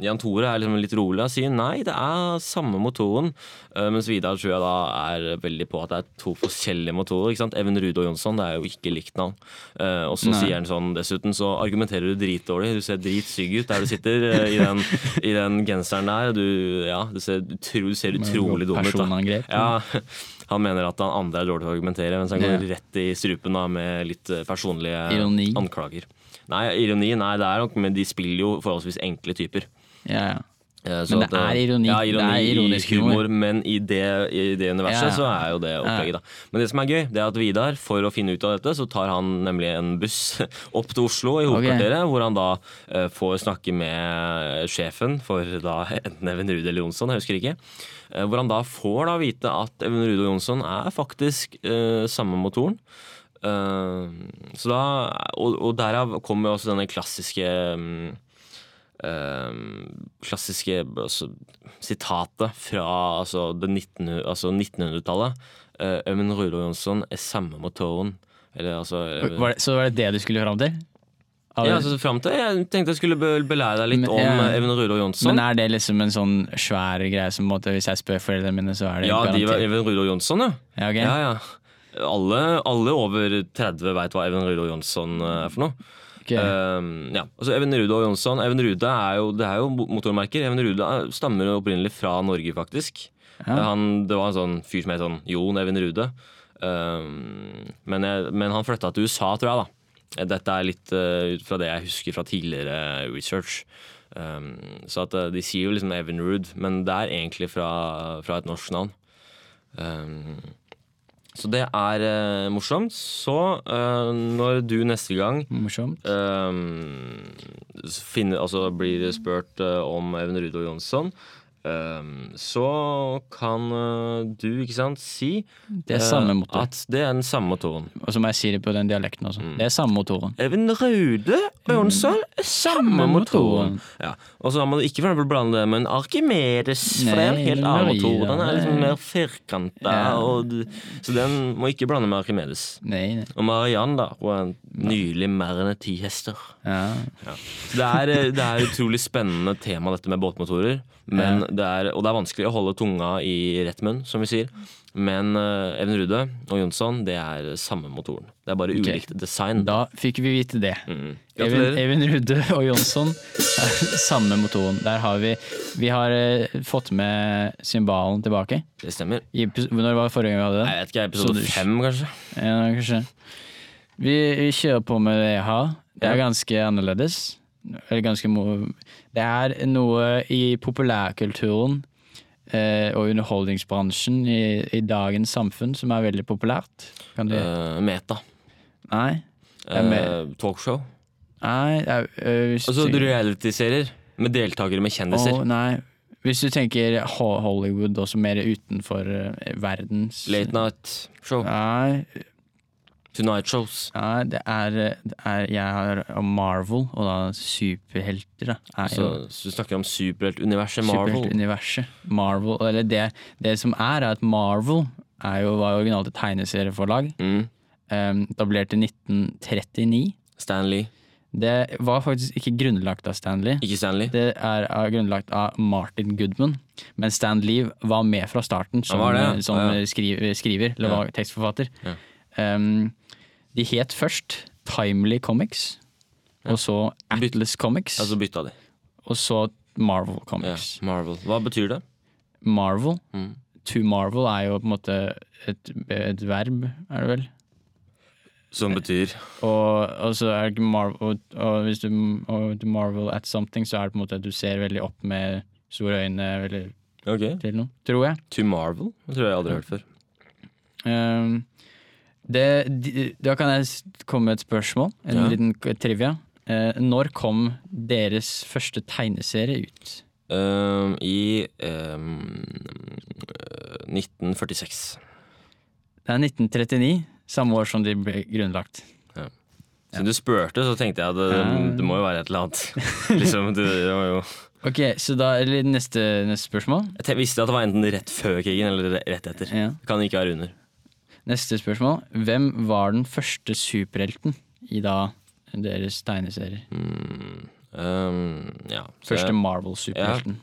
Jan Tore er liksom litt rolig og sier nei, det er samme motoren. Uh, mens Vidar tror jeg da er veldig på at det er to forskjellige motorer. ikke sant? Even Rude og Jonsson, det er jo ikke likt navn. Eh, og så sier han sånn dessuten, så argumenterer du dritdårlig. Du ser dritsygg ut der du sitter eh, i, den, i den genseren der. Du, ja, du ser, utro, ser utrolig dum ut. da. Ja, *laughs* Han mener at han andre er dårlig til å argumentere, mens han går rett i strupen da, med litt eh, personlige Ironi. anklager. Nei, ironi, nei, det er nok, men de spiller jo forholdsvis enkle typer. Ja, ja. Eh, så Men det er eh, ironi. Ja, Det er ironisk humor, humor. men i det, i det universet Ja. så er jo det opplegget, da. Men det som er gøy, det er at Vidar, for å finne ut av dette, så tar han nemlig en buss *laughs* opp til Oslo i hovedkvarteret, hvor han da uh, får snakke med sjefen for da *laughs* enten Even Rude eller Jonsson, jeg husker ikke. Uh, hvor han da får da vite at Even Rude og Jonsson er faktisk uh, samme motoren. Eh, så da, og, og derav kommer også denne klassiske eh, klassiske altså, sitatet fra altså, det 1900 altså 1900-tallet. Uh, Øyvind Rude Jonsson er samme motoren. Eller altså eh, Var det, så var det det du skulle fram til? Ja, altså, frem til Jeg tenkte jeg skulle be- belære deg litt Men, om ja. Even Rude Jonsson. Men er det liksom en sånn svær greie som måtte, hvis jeg spør foreldrene mine, så er det ja, de var Rude og Jonsson, ja. Ja, okay. ja, ja. Alle, alle over 30 veit hva Even Rudolf Jonsson eh, er for noe. Ok. Um, ja, altså Even Rude og Jonsson Even Rude er jo, det er jo motormerker. Even Rude er- stammer opprinnelig fra Norge, faktisk. Ja. Han, det var en sånn fyr som het sånn Jon Even Rude. Um, men, jeg, men han flytta til USA, tror jeg. da Dette er litt uh, ut fra det jeg husker fra tidligere research. Um, så at De sier jo liksom Even Rude, men det er egentlig fra, fra et norsk navn. Um, så det er uh, morsomt. Så uh, når du neste gang Morsomt. um, finner, altså blir spurt uh, om Even Rudolf Jonsson, så kan uh, du, ikke sant, si Det er samme motor. at det er den samme motoren. Og så må jeg si det på den dialekten også. Mm. Det er samme motoren. Even Raude og Jonsson er samme motoren. Ja. Og så må du ikke for eksempel blande det med en Arkimedes, for det er en helt annen motor. Den er liksom mer firkanta, Ja. så den må ikke blande med Arkimedes. Nei, nei. Og Mariann, da, hun er nylig mer enn ti hester. Ja. Så det er, eh, det er utrolig spennende tema, dette med båtmotorer. Men det er, og det er vanskelig å holde tunga i rett munn, som vi sier. Men uh, Even Rude og Jonsson, det er samme motoren. Det er bare okay. ulikt design. Da fikk vi vite det. Mm. Even, Even Rudde og Jonsson er *laughs* samme motoren. Der har vi Vi har uh, fått med symbalen tilbake. Det stemmer. I, når var det forrige gang vi hadde det? Jeg vet ikke, episode fem, kanskje? Ja, kanskje. Vi, vi kjører på med det jeg har. Det er ganske annerledes. Eller ganske Det er noe i populærkulturen eh, og underholdningsbransjen i, i dagens samfunn som er veldig populært. Kan du uh, meta. Nei? med- talkshow. Nei, er, øh, Altså reality-serier med deltakere med kjendiser. Oh, nei. Hvis du tenker Hollywood, også mer utenfor uh, verdens Late night show. Nei, Tonight shows. Ja, det, er, det er Jeg har Marvel, og da superhelter. Da, Så, jo så du snakker om superheltuniverset Marvel. superheltuniverset. Marvel, eller det, det som er, er at Marvel er jo, var originalt et tegneserieforlag. Mm. Um, etablert i 1939. Stanley. Det var faktisk ikke grunnlagt av Stanley. Ikke Stanley. Det er grunnlagt av Martin Goodman, men Stan Lee var med fra starten som, det, ja. som Ja, skriver, skriver, eller var tekstforfatter. Ja. Um, de het først Timely Comics, og så Atlas Comics, Ja, så bytta de. og så Marvel Comics. Ja, Marvel. Hva betyr det? Marvel, Mm. to marvel, er jo på en måte et, et verb, er det vel? Som betyr Og, og så er det marvel, og, og hvis du og marvel at something, så er det på en måte at du ser veldig opp med store øyne eller Ok. til noe, tror jeg. To Marvel? Det tror jeg aldri har hørt før. Um, det, de, da kan jeg komme med et spørsmål, en Ja. liten trivia. Eh, når kom deres første tegneserie ut? Um, I um, øh, 1946. Det er 1939, samme år som de ble grunnlagt. Ja. Siden du spurte, så tenkte jeg at det, Ja. det må jo være et eller annet. *laughs* liksom, det, det var jo Ok, så da eller neste, neste spørsmål. Jeg visste at det var enten rett før krigen eller rett etter. Ja. Kan ikke være under. Neste spørsmål. Hvem var den første superhelten i da deres tegneserier? Mm, um, ja. Første Marvel-superhelten.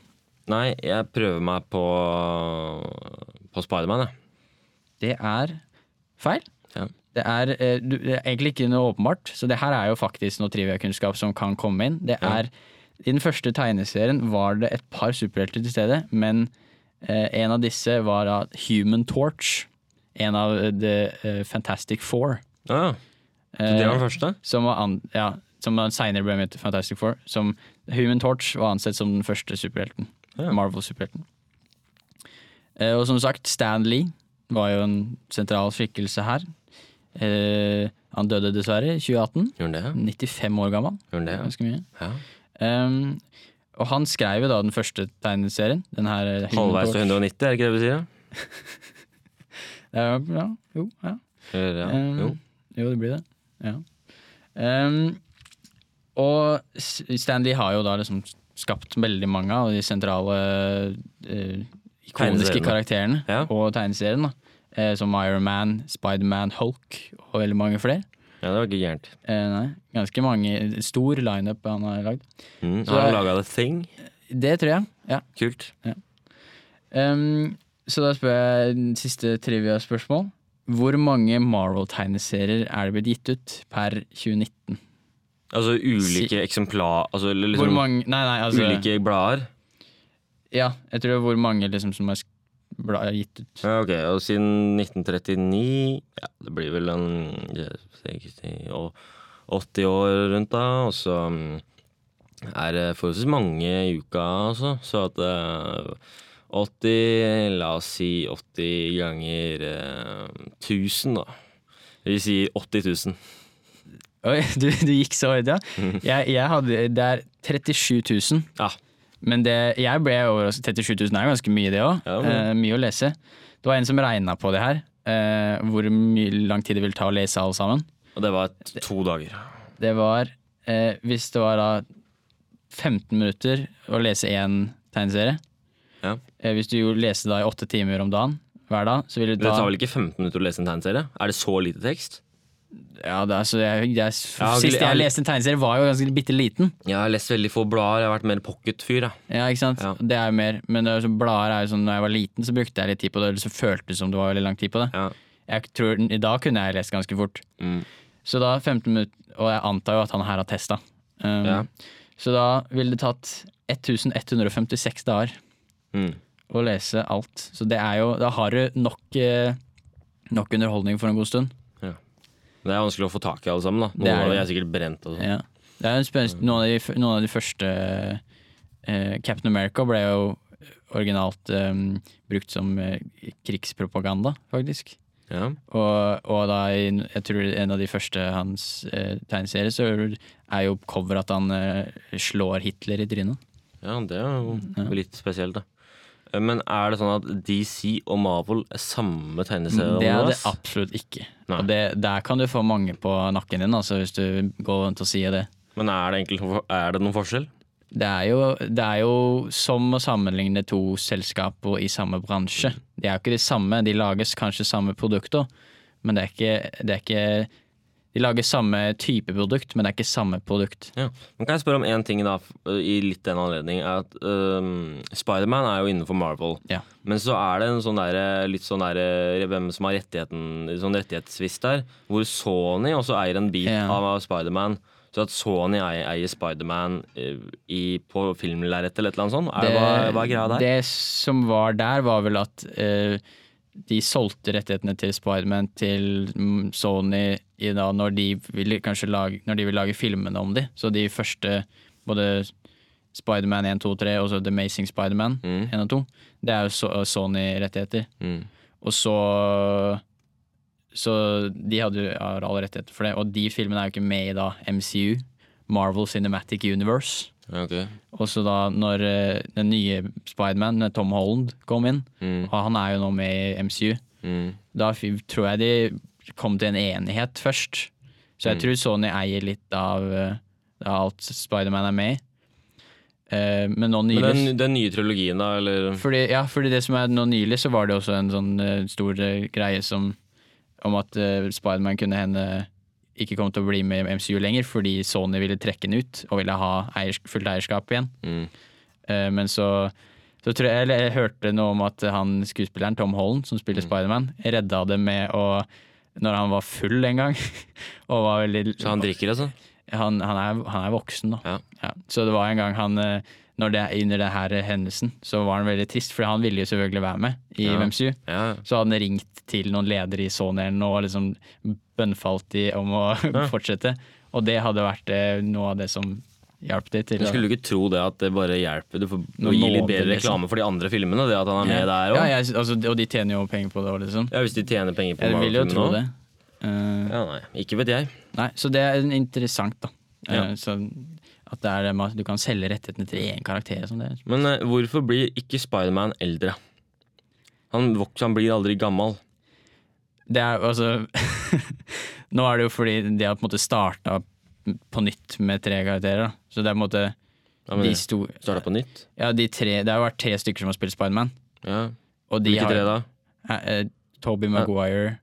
Nei, jeg prøver meg på, på Spiderman, jeg. Det er feil. Ja. Det er, eh, det er egentlig ikke noe åpenbart, så det her er jo faktisk noe triviakunnskap som kan komme inn. Det Ja. er, I den første tegneserien var det et par superhelter til stede, men eh, en av disse var da Human Torch. En av The eh, Fantastic Four. Ah, ja. Så det var den Eh, første? som var ja, som seinere ble med til Fantastic Four. Som Human Torch var ansett som den første superhelten. Ja. Marvel-superhelten. Eh, og som sagt, Stan Lee var jo en sentral skikkelse her. Han døde dessverre i 2018. Gjorde han det? 95 år gammel. Gjorde det? Ganske mye. Ja. Um, og han skrev jo da den første tegneserien. Den her Halvveis til 190, er det ikke det vi sier? *laughs* Ja, ja, jo, ja. Ja. Um, Jo. Jo, det blir det. Ja. Um, og Stanley har jo da liksom skapt veldig mange av de sentrale uh, ikoniske karakterene Ja. og tegneseriene. Eh, som Iron Man, Spiderman, Hulk og veldig mange flere. Ja, det var ikke gærent. Uh, nei, ganske mange. Stor lineup han har lagd. Mm. Har han laga The Thing? Det tror jeg. ja. Kult. Um, så da spør jeg siste trivia-spørsmål. Hvor mange Marvel-tegneserier er det blitt gitt ut per 2019? Altså ulike eksemplar Altså liksom, Hvor mange Nei, nei, altså ulike blader? Ja, jeg tror det er hvor mange liksom som er sk- gitt ut. Ja, ok, og siden 1939 Ja, det blir vel en ja, 80 år rundt da, og så mm, er det forholdsvis mange i uka, altså. Så at eh, 80 La oss si 80 ganger eh, 1000, da. Det vil si 80 000. Oi, *laughs* du, du gikk så høyt, ja. *laughs* Jeg, jeg hadde Det er 37 000. Ja. Men det, jeg ble overrasket. 37 000 er ganske mye, det òg. Ja, eh, mye å lese. Det var en som regna på det her. Eh, hvor lang tid det vil ta å lese alle sammen. Og det var to dager. Det var eh, Hvis det var da 15 minutter å lese én tegneserie Ja. eh, Hvis du leste da i åtte timer om dagen hver dag, så ville det Det tar vel ikke 15 minutter å lese en tegneserie? Er det så lite tekst? Ja, det er, så jeg, jeg, Sist jeg- jeg leste en tegneserie, var jo ganske bitte liten. Jeg har lest veldig få blader, jeg har vært mer pocket-fyr. Ja, ikke sant? Ja. Det er jo mer Men det er så blader er jo sånn, når jeg var liten, så brukte jeg litt tid på det. Eller så føltes det som det var veldig lang tid på det. Ja. Jeg tror, I dag kunne jeg lest ganske fort. Mm. Så da 15 minutter Og jeg antar jo at han her har testa. Um, Ja. Så da ville det tatt 1156 dager Mm. å lese alt. Så det er jo Da har du nok, eh, nok underholdning for en god stund. Det er vanskelig å få tak i alle sammen. da Det Noen er av dem er sikkert brent. Sånn. Ja. Det er spennende. Noen, av de, noen av de første eh, Captain America ble jo originalt eh, brukt som eh, krigspropaganda, faktisk. Ja. Og, og da i jeg tror en av de første hans eh, tegneserier, så er jo cover at han eh, slår Hitler i trynet. ja, det er jo litt spesielt, da. Men er det sånn at DC og Marvel er samme tegneserie? Det er det absolutt ikke. Nei. Og det, der kan du få mange på nakken din, altså, hvis du går rundt og sier det. Men er det, egentlig, er det noen forskjell? Det er, jo, det er jo som å sammenligne to selskaper i samme bransje. De er jo ikke de samme, de lages kanskje samme produkter, men det er ikke, det er ikke De lager samme type produkt, men det er ikke samme produkt. Ja. Men kan jeg spørre om én ting, da, i litt den anledning? Er at um, Spiderman er jo innenfor Marvel. Ja. Men så er det en sånn der, litt sånn der, hvem som har rettigheten, sånn rettighetstvist der, hvor Sony også eier en bit Ja. av Spiderman. Så at Sony eier, Spiderman eh, på filmlerretet eller et eller annet sånt. Er, det, hva, hva er greia der? det som var der, var vel at eh, de solgte rettighetene til Spiderman til Sony i da, når de ville lage, når de ville lage filmene om de. Så de første, både Spiderman 1, 2, 3 og så The Amazing Spiderman Mm. 1 og 2, det er jo Sony-rettigheter. Mm. Og så Så de hadde jo alle rettigheter for det. Og de filmene er jo ikke med i da MCU, Marvel Cinematic Universe. Ja, ok. Og så da når eh, den nye Spiderman, Tom Holland, kom inn, Mm. og han er jo nå med i MCU, Mm. da tror jeg de kom til en enighet først. Så jeg Mm. tror Sony eier litt av, eh, av alt Spiderman er med i. Uh, men nå Men den, den nye trilogien, da, eller fordi, ja, fordi det som er nå nylig, så var det også en sånn uh, stor uh, greie som om at uh, Spiderman kunne hende ikke kom til å bli med i MCU lenger, fordi Sony ville trekke den ut og ville ha eiers, fullt eierskap igjen. mm. Uh, men så, så tror jeg, eller jeg hørte noe om at han skuespilleren Tom Holland, som spiller Mm. Spiderman, redda det med å Når han var full en gang. *laughs* og var veldig Så han drikker, altså? han, han, er, han er voksen, da. Ja. Så det var en gang han eh, når det, Under denne hendelsen så var han veldig trist, for han ville jo selvfølgelig være med i Ja. MCU. Ja. Så hadde han ringt til noen ledere i Sony og liksom bønnfalt de om å *laughs* Ja. fortsette. Og det hadde vært eh, noe av det som hjalp de til Men skulle skulle ikke tro det at det bare hjelper. Du får Nå gi litt bedre liksom. reklame for de andre filmene, det at han er med der ja, jeg, altså, Og de tjener jo penger på det òg, liksom. Ja, hvis de tjener penger på Jeg vil jo tro nå. det. Uh, Ja, nei, ikke vet jeg. nei, så det er interessant, da. Ja. Uh, så at det er, det du kan selge rettighetene til én karakter. Som det. er. Men uh, hvorfor blir ikke Spiderman eldre? Han, vokser, han blir aldri gammel. Det er altså *laughs* Nå er det jo fordi de har på en måte starta på nytt med tre karakterer. Da. Så det er på en måte Ja, de sto, Starta på nytt? ja, de tre, Det har jo vært tre stykker som har spilt Spiderman. Ja. Og de Hvilke har tre da? eh, eh, Toby Maguire,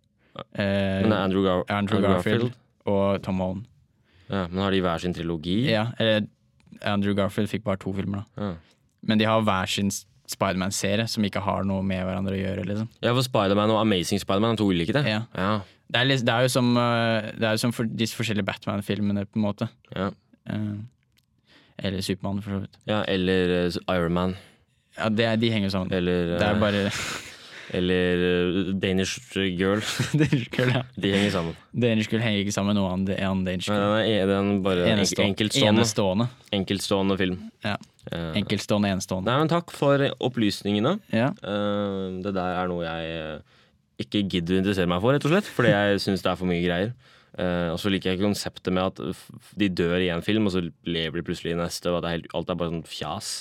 eh, Men det er Andrew, Gar Andrew Garfield og Tom Holland. Ja, men har de hver sin trilogi? Ja, eller Andrew Garfield fikk bare to filmer, da. Ja. Men de har hver sin Spiderman-serie som ikke har noe med hverandre å gjøre. liksom Ja, for Spiderman og Amazing Spiderman er to ulike, det. Ja. Ja. Det er, det er jo som, eh, det er jo som for disse forskjellige Batman-filmene, på en måte. Ja. Eh, eller Supermann, for så vidt. ja eller uh, Iron Man. Ja, det, de henger sammen. Eller, Det er eh, bare *laughs* eller eh, Danish Girl. *laughs* Danish Girl, ja. De henger sammen. Danish Girl henger ikke sammen med noe annet enn Danish Nei, Girl. den er, den bare en Enestå- enkeltstående, Enestående. enkeltstående film. Ja. Eh, Enkeltstående, enestående. Nei, men takk for opplysningene. Ja. Eh, det der er noe jeg eh, ikke gidder å interessere meg for, rett og slett. Fordi jeg syns det er for mye greier. Og så liker jeg ikke konseptet med at de dør i én film, og så lever de plutselig i neste. Og er helt, alt er bare sånn fjas.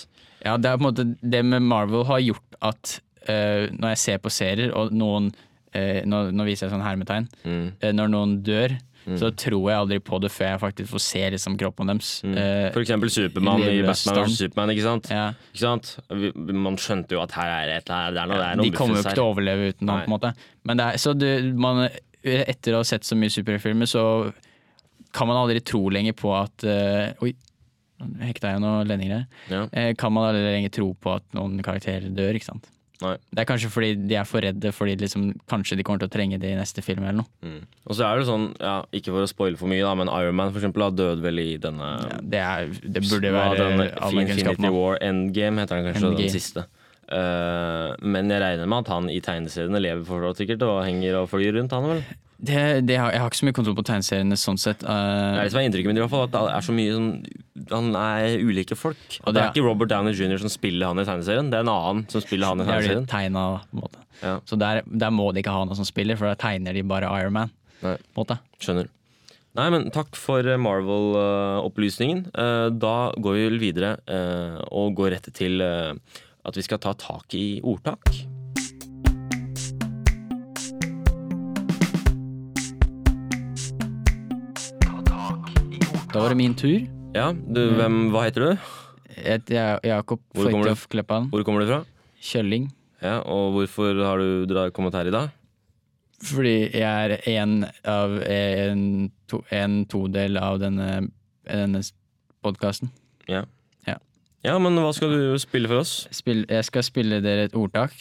Ja, det er på en måte Det med Marvel har gjort at uh, når jeg ser på serier, og noen uh, nå, nå viser jeg sånn hermetegn. Mm. Uh, når noen dør, så tror jeg aldri på det før jeg faktisk får se liksom, kroppen deres. Eh, For eksempel Supermann i Batman vs. Supermann, Superman. Ikke sant? ja, Ikke sant? Vi, man skjønte jo at her er det et eller annet, det er noe, det er noe de kommer jo ikke til å overleve uten ham, på en måte. Men det er, så du, man, etter å ha sett så mye superfilmer, så kan man aldri tro lenger på at uh, Oi, hekta jeg noen ledninger her. Ja. Eh, kan man aldri lenger tro på at noen karakterer dør, ikke sant. Nei. Det er kanskje fordi de er for redde, fordi liksom, kanskje de kommer til å trenge det i neste film eller noe. Mm. Og så er det sånn, ja, ikke for å spoile for mye, da, men Iron Man for eksempel, da døde vel i denne Ja, det, er, det burde være den allmennkunnskap Infinity. War Endgame heter den kanskje, Endgame. den siste. Eh, men jeg regner med at han i tegneseriene lever fortsatt sikkert og henger og flyr rundt, han vel? Det, det har, jeg har ikke så mye kontroll på tegneseriene sånn sett. Det er det som er inntrykket mitt, i hvert fall. At det er så mye sånn Han er ulike folk. Og det det er er- ikke Robert Downey jr. som spiller han i tegneserien, det er en annen som spiller han i det tegneserien. tegna, på en måte. Ja. Så der, der må de ikke ha noen som spiller, for da tegner de bare Iron Man. Nei. Skjønner. Nei, men takk for eh, Marvel-opplysningen. Da går vi videre og går rett til at vi skal ta tak i ordtak. Da var det min tur. Ja, du, hvem, hva heter du? Jeg heter Jakob Fløytoff Kleppan. Hvor kommer du fra? Kjølling. Ja, Og hvorfor har du kommet her i dag? Fordi jeg er en av en, to, en todel av denne, denne podkasten. Ja. Ja. men hva skal du spille for oss? Spill, jeg skal spille dere et ordtak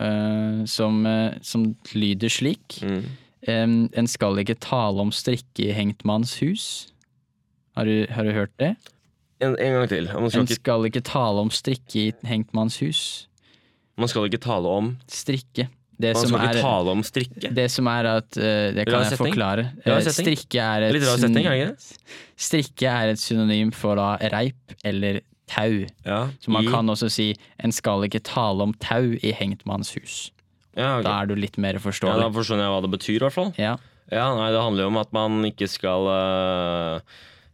uh, som, uh, som lyder slik. Mm. Um, en skal ikke tale om strikke i hengt manns hus. Har du, har du hørt det? En, en gang til. Man skal, En ikke, skal ikke tale om strikke i hengt manns hus. man skal ikke tale om Strikke. Det Man som skal ikke er tale om strikke. Det som er at uh, Det kan jeg forklare. Strikke er et Litt rar syn- er det? Strikke er et synonym for da reip eller tau. Ja, Så man i- kan også si en skal ikke tale om tau i hengtmannshus'. hus. ja, okay. Da er du litt mer ja, Da forstår jeg hva det betyr, i hvert fall. Ja, Ja, nei, Det handler jo om at man ikke skal uh...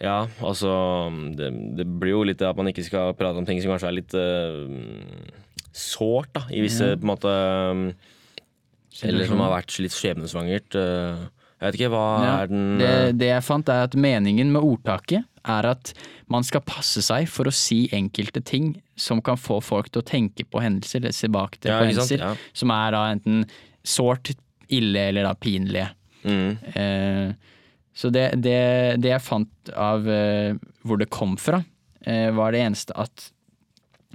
Ja, altså det, det blir jo litt det at man ikke skal prate om ting som kanskje er litt uh, sårt, da, i visse Ja. på en måte um, Eller som har vært litt skjebnesvangert. Uh, jeg vet ikke, hva Ja, er den det, øh, det jeg fant er at meningen med ordtaket er at man skal passe seg for å si enkelte ting som kan få folk til å tenke på hendelser, eller se bak det Ja, på hendelser, Ja. som er da enten sårt, ille eller da pinlige. mm, Eh, så det, det, det jeg fant av eh, hvor det kom fra, eh, var det eneste at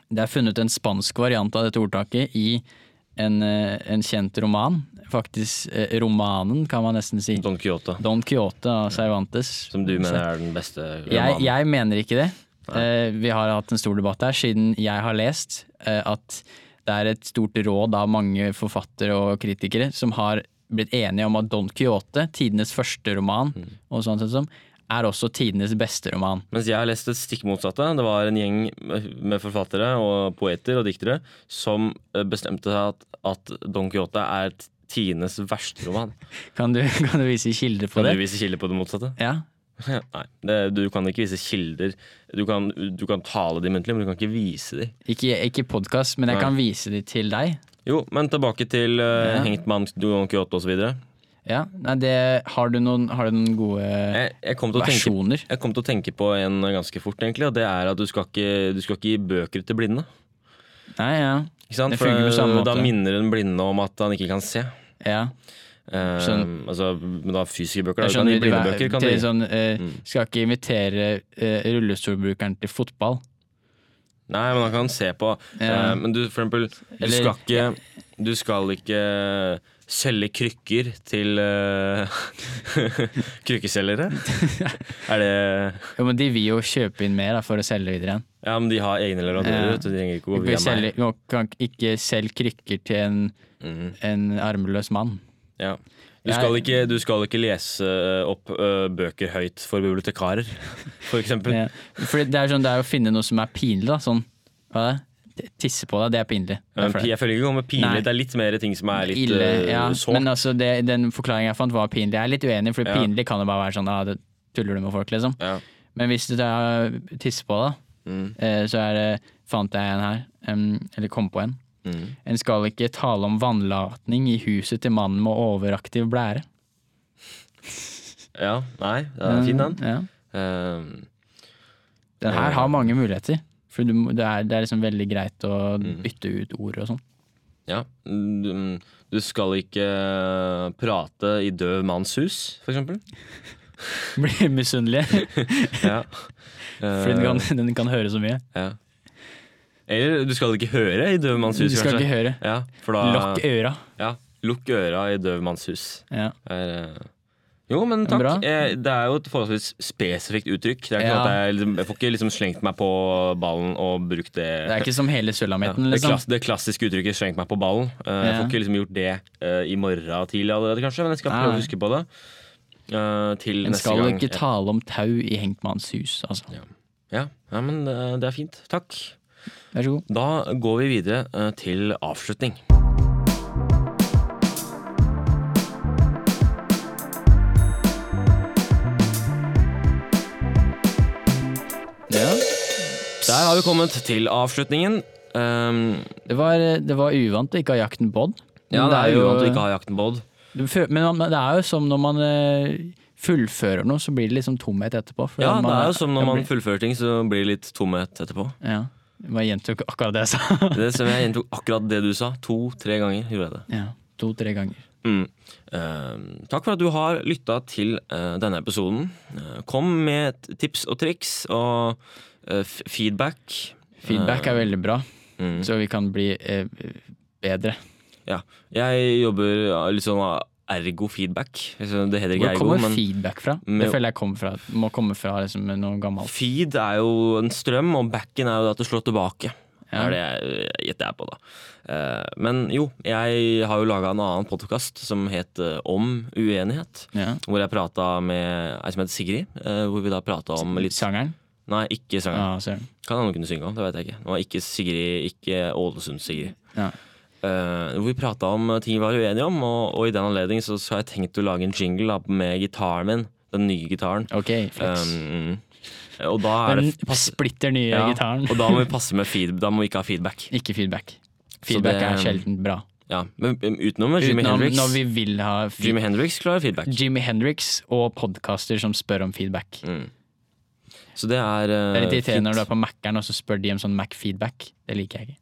det er funnet en spansk variant av dette ordtaket i en, eh, en kjent roman. Faktisk eh, romanen, kan man nesten si. Don Quijote. Don Quijote av Cervantes. Som du mener er den beste romanen. jeg mener ikke det. Eh, vi har hatt en stor debatt her, siden jeg har lest eh, at det er et stort råd av mange forfattere og kritikere som har blitt enige om at Don Quijote, tidenes første roman, Mm. og sånt, sånt, som, er også tidenes beste roman. Mens jeg har lest det stikk motsatte. Det var en gjeng med forfattere og poeter og diktere som bestemte seg at, at Don Quijote er tidenes verste roman. Kan du, *laughs* kan du vise kilder på Kan det? du vise kilder på det motsatte? Ja. Nei, det, du kan ikke vise kilder. Du kan, du kan tale de muntlig, men du kan ikke vise de. Ikke, ikke podkast, men jeg Nei. kan vise de til deg. Jo, men tilbake til uh, Ja. Hengtmann, Don Quijote osv. Ja, nei, det, har, du noen, har du noen gode Jeg, jeg, å tenke, versjoner? jeg kom til å tenke på en ganske fort, egentlig, og det er at du skal ikke, du skal ikke gi bøker til blinde. Nei, ja. For da minner den blinde om at han ikke kan se. ja. Sånn. altså, men da fysiske bøker. Da, du, blindebøker kan de sånn, uh, Mm. Skal ikke invitere uh, rullestolbrukeren til fotball. Nei, men han kan se på. Ja. Eh, men du, for eksempel, du Eller- skal ikke Du skal ikke selge krykker til *laughs* uh, krykkeselgere. er det Jo, men De vil jo kjøpe inn mer da, for å selge videre igjen. Ja, men de har egne leverandører, Ja. De trenger ikke gå via selge, meg. kan ikke selge krykker til en, mm. en armløs mann. ja. Du skal, ikke, du skal ikke lese opp ø, bøker høyt for bibliotekarer, for eksempel. Ja. Det er, sånn, det er å finne noe som er pinlig. da sånn, hva er det? Tisse på deg, det er pinlig. Pi- jeg føler ikke det kommer pinlig. Nei. Det er litt mer ting som er litt Ille, ja. sårt. Men altså, det, den forklaringen jeg fant, var pinlig. Jeg er litt uenig, for Ja. pinlig kan jo bare være sånn det tuller du med folk, liksom. ja. Men hvis du tar tisse på deg, mm, eh, så er det, fant jeg en her. um, eller kom på en. mm. En skal ikke tale om vannlatning i huset til mannen med overaktiv blære. ja. Nei, det er fin den. Ja. Um, Den her har mange muligheter. For du, det, er, det er liksom veldig greit å Mm. bytte ut ord og sånn. ja. Du, du skal ikke prate i døv manns hus, for eksempel. *laughs* Blir misunnelige, *laughs* Ja. *laughs* for den kan, den kan høre så mye. ja. Eller du skal ikke høre i døv manns Du hus, skal kanskje. ikke høre. Ja, da, Lokk øra. Ja, lukk øra i døv manns hus. Ja. Er, eh, jo, men takk. Bra. Eh, Det er jo et forholdsvis spesifikt uttrykk. Det er ikke Ja. sånn at jeg, liksom, jeg får ikke liksom slengt meg på ballen og brukt det Det er ikke som hele ja, liksom. det, klass, det klassiske uttrykket 'slengt meg på ballen'. Ja. Jeg får ikke liksom gjort det uh, i morgen tidlig allerede, kanskje, men jeg skal prøve Nei. å huske på det. Uh, til En neste skal gang. ikke tale om tau i hengtmanns hus, altså. Ja, ja men eh, det er fint. Takk. Vær så god. Da går vi videre uh, til avslutning. Der har vi kommet til avslutningen. Um, Det, var, det var uvant å ikke ha jakten Bod. ja, det er jo- jo uvant å ikke ha jakten Bod. Men det er jo som når man eh, fullfører noe, så blir det liksom tomhet etterpå. Ja, man, det er jo som når man fullfører ting, så blir det litt tomhet etterpå. Ja. Jeg gjentok akkurat det jeg sa. *laughs* Det som Jeg gjentok akkurat det du sa. To-tre ganger gjorde jeg det. ja, To-tre ganger. Mm. Uh, takk for at du har lytta til uh, denne episoden. Uh, kom med tips og triks og feedback. Feedback er veldig bra, Mm. så vi kan bli eh, bedre. Ja. Jeg jobber sånn ergo-feedback. Altså, Det heter ikke Hvor kommer feedback fra? Det føler jeg kommer fra, må komme fra liksom, noe gammelt. feed er jo en strøm, og backen er jo at du slår tilbake. Ja. er det jeg gjetter jeg på, da. Eh, men jo, jeg har jo laga en annen podkast som het eh, Om uenighet. Ja. Hvor jeg prata med ei som heter Sigrid. eh, hvor vi da prata om litt Sangeren? Nei, ikke sangeren. Ja, hende hun kunne synge om, det vet jeg ikke. Det var ikke Sigrid, ikke Ålesund-Sigrid. Ja. Uh, vi prata om ting vi var uenige om, og, og i den anledning så, så har jeg tenkt å lage en jingle med gitaren min. Den nye gitaren. Ok, flex. Um, og da er Den det splitter nye ja, gitaren. Og da må vi *laughs* passe med feed, da må vi ikke ha feedback. Ikke feedback. Feedback det- er sjelden bra. Ja, men utenom Jimmy Hendrix. når vi vil ha Jimmy Hendrix klarer feedback. Jimmy Hendrix og podkaster som spør om feedback. Mm. Så det er uh, Det er litt irriterende når du er på Mac-eren og så spør de om sånn Mac-feedback. Det liker jeg ikke.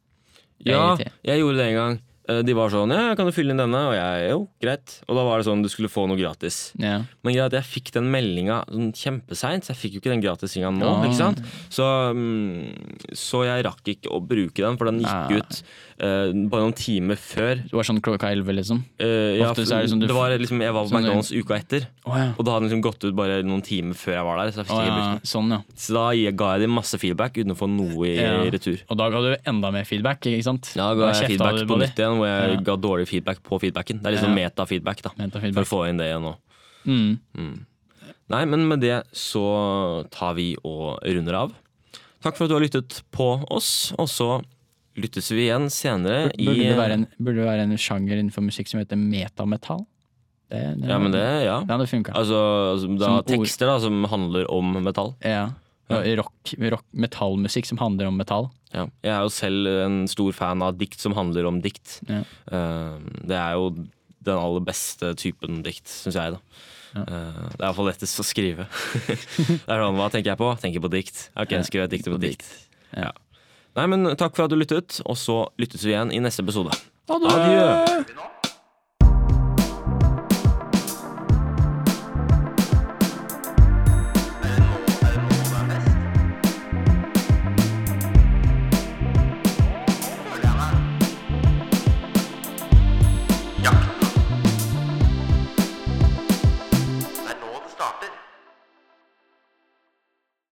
Ja, jeg gjorde det en gang. Eh, De var sånn Ja, kan du fylle inn denne? Og jeg jo, greit. Og da var det sånn du skulle få noe gratis. Ja. Men greit, jeg fikk den meldinga sånn kjempeseint, så jeg fikk jo ikke den gratisinga nå. Ja. ikke sant? Så, mm, så jeg rakk ikke å bruke den, for den gikk ut uh, bare noen timer før. Det var sånn klokka elleve, liksom. Uh, ja, det sånn det var liksom, jeg var på sånn- McDonald's uka etter, Å ja. og da hadde den liksom gått ut bare noen timer før jeg var der. Så, jeg Å, ja. Sånn, ja. så da ga jeg dem masse feedback uten å få noe i Ja. retur. Og da ga du enda mer feedback, ikke sant? Ja, Da ga jeg feedback på nytt igjen, hvor jeg Ja. ga dårlig feedback på feedbacken. Det er liksom Ja. metafeedback, da. For å få inn det igjen nå. Mm. Mm. Nei, men med det så tar vi og runder av. Takk for at du har lyttet på oss, og så lyttes vi igjen senere i Burde det, være en, burde det være en sjanger innenfor musikk som heter metametall? Det, det, Ja, men det, ja. det hadde funka. Altså, altså da, tekster da, som handler om metall. Ja. Rock, rock, metallmusikk som handler om metall. Ja. Jeg er jo selv en stor fan av dikt som handler om dikt. Ja. Eh, det er jo den aller beste typen dikt, syns jeg. da Ja. Eh, det er iallfall lettest å skrive. *laughs* det er sånn, Hva tenker jeg på? Tenker på dikt. Ok, skriver et dikt på dikt. Ja. Nei, men Takk for at du lyttet, og så lyttes vi igjen i neste episode. Adjø! Adjø!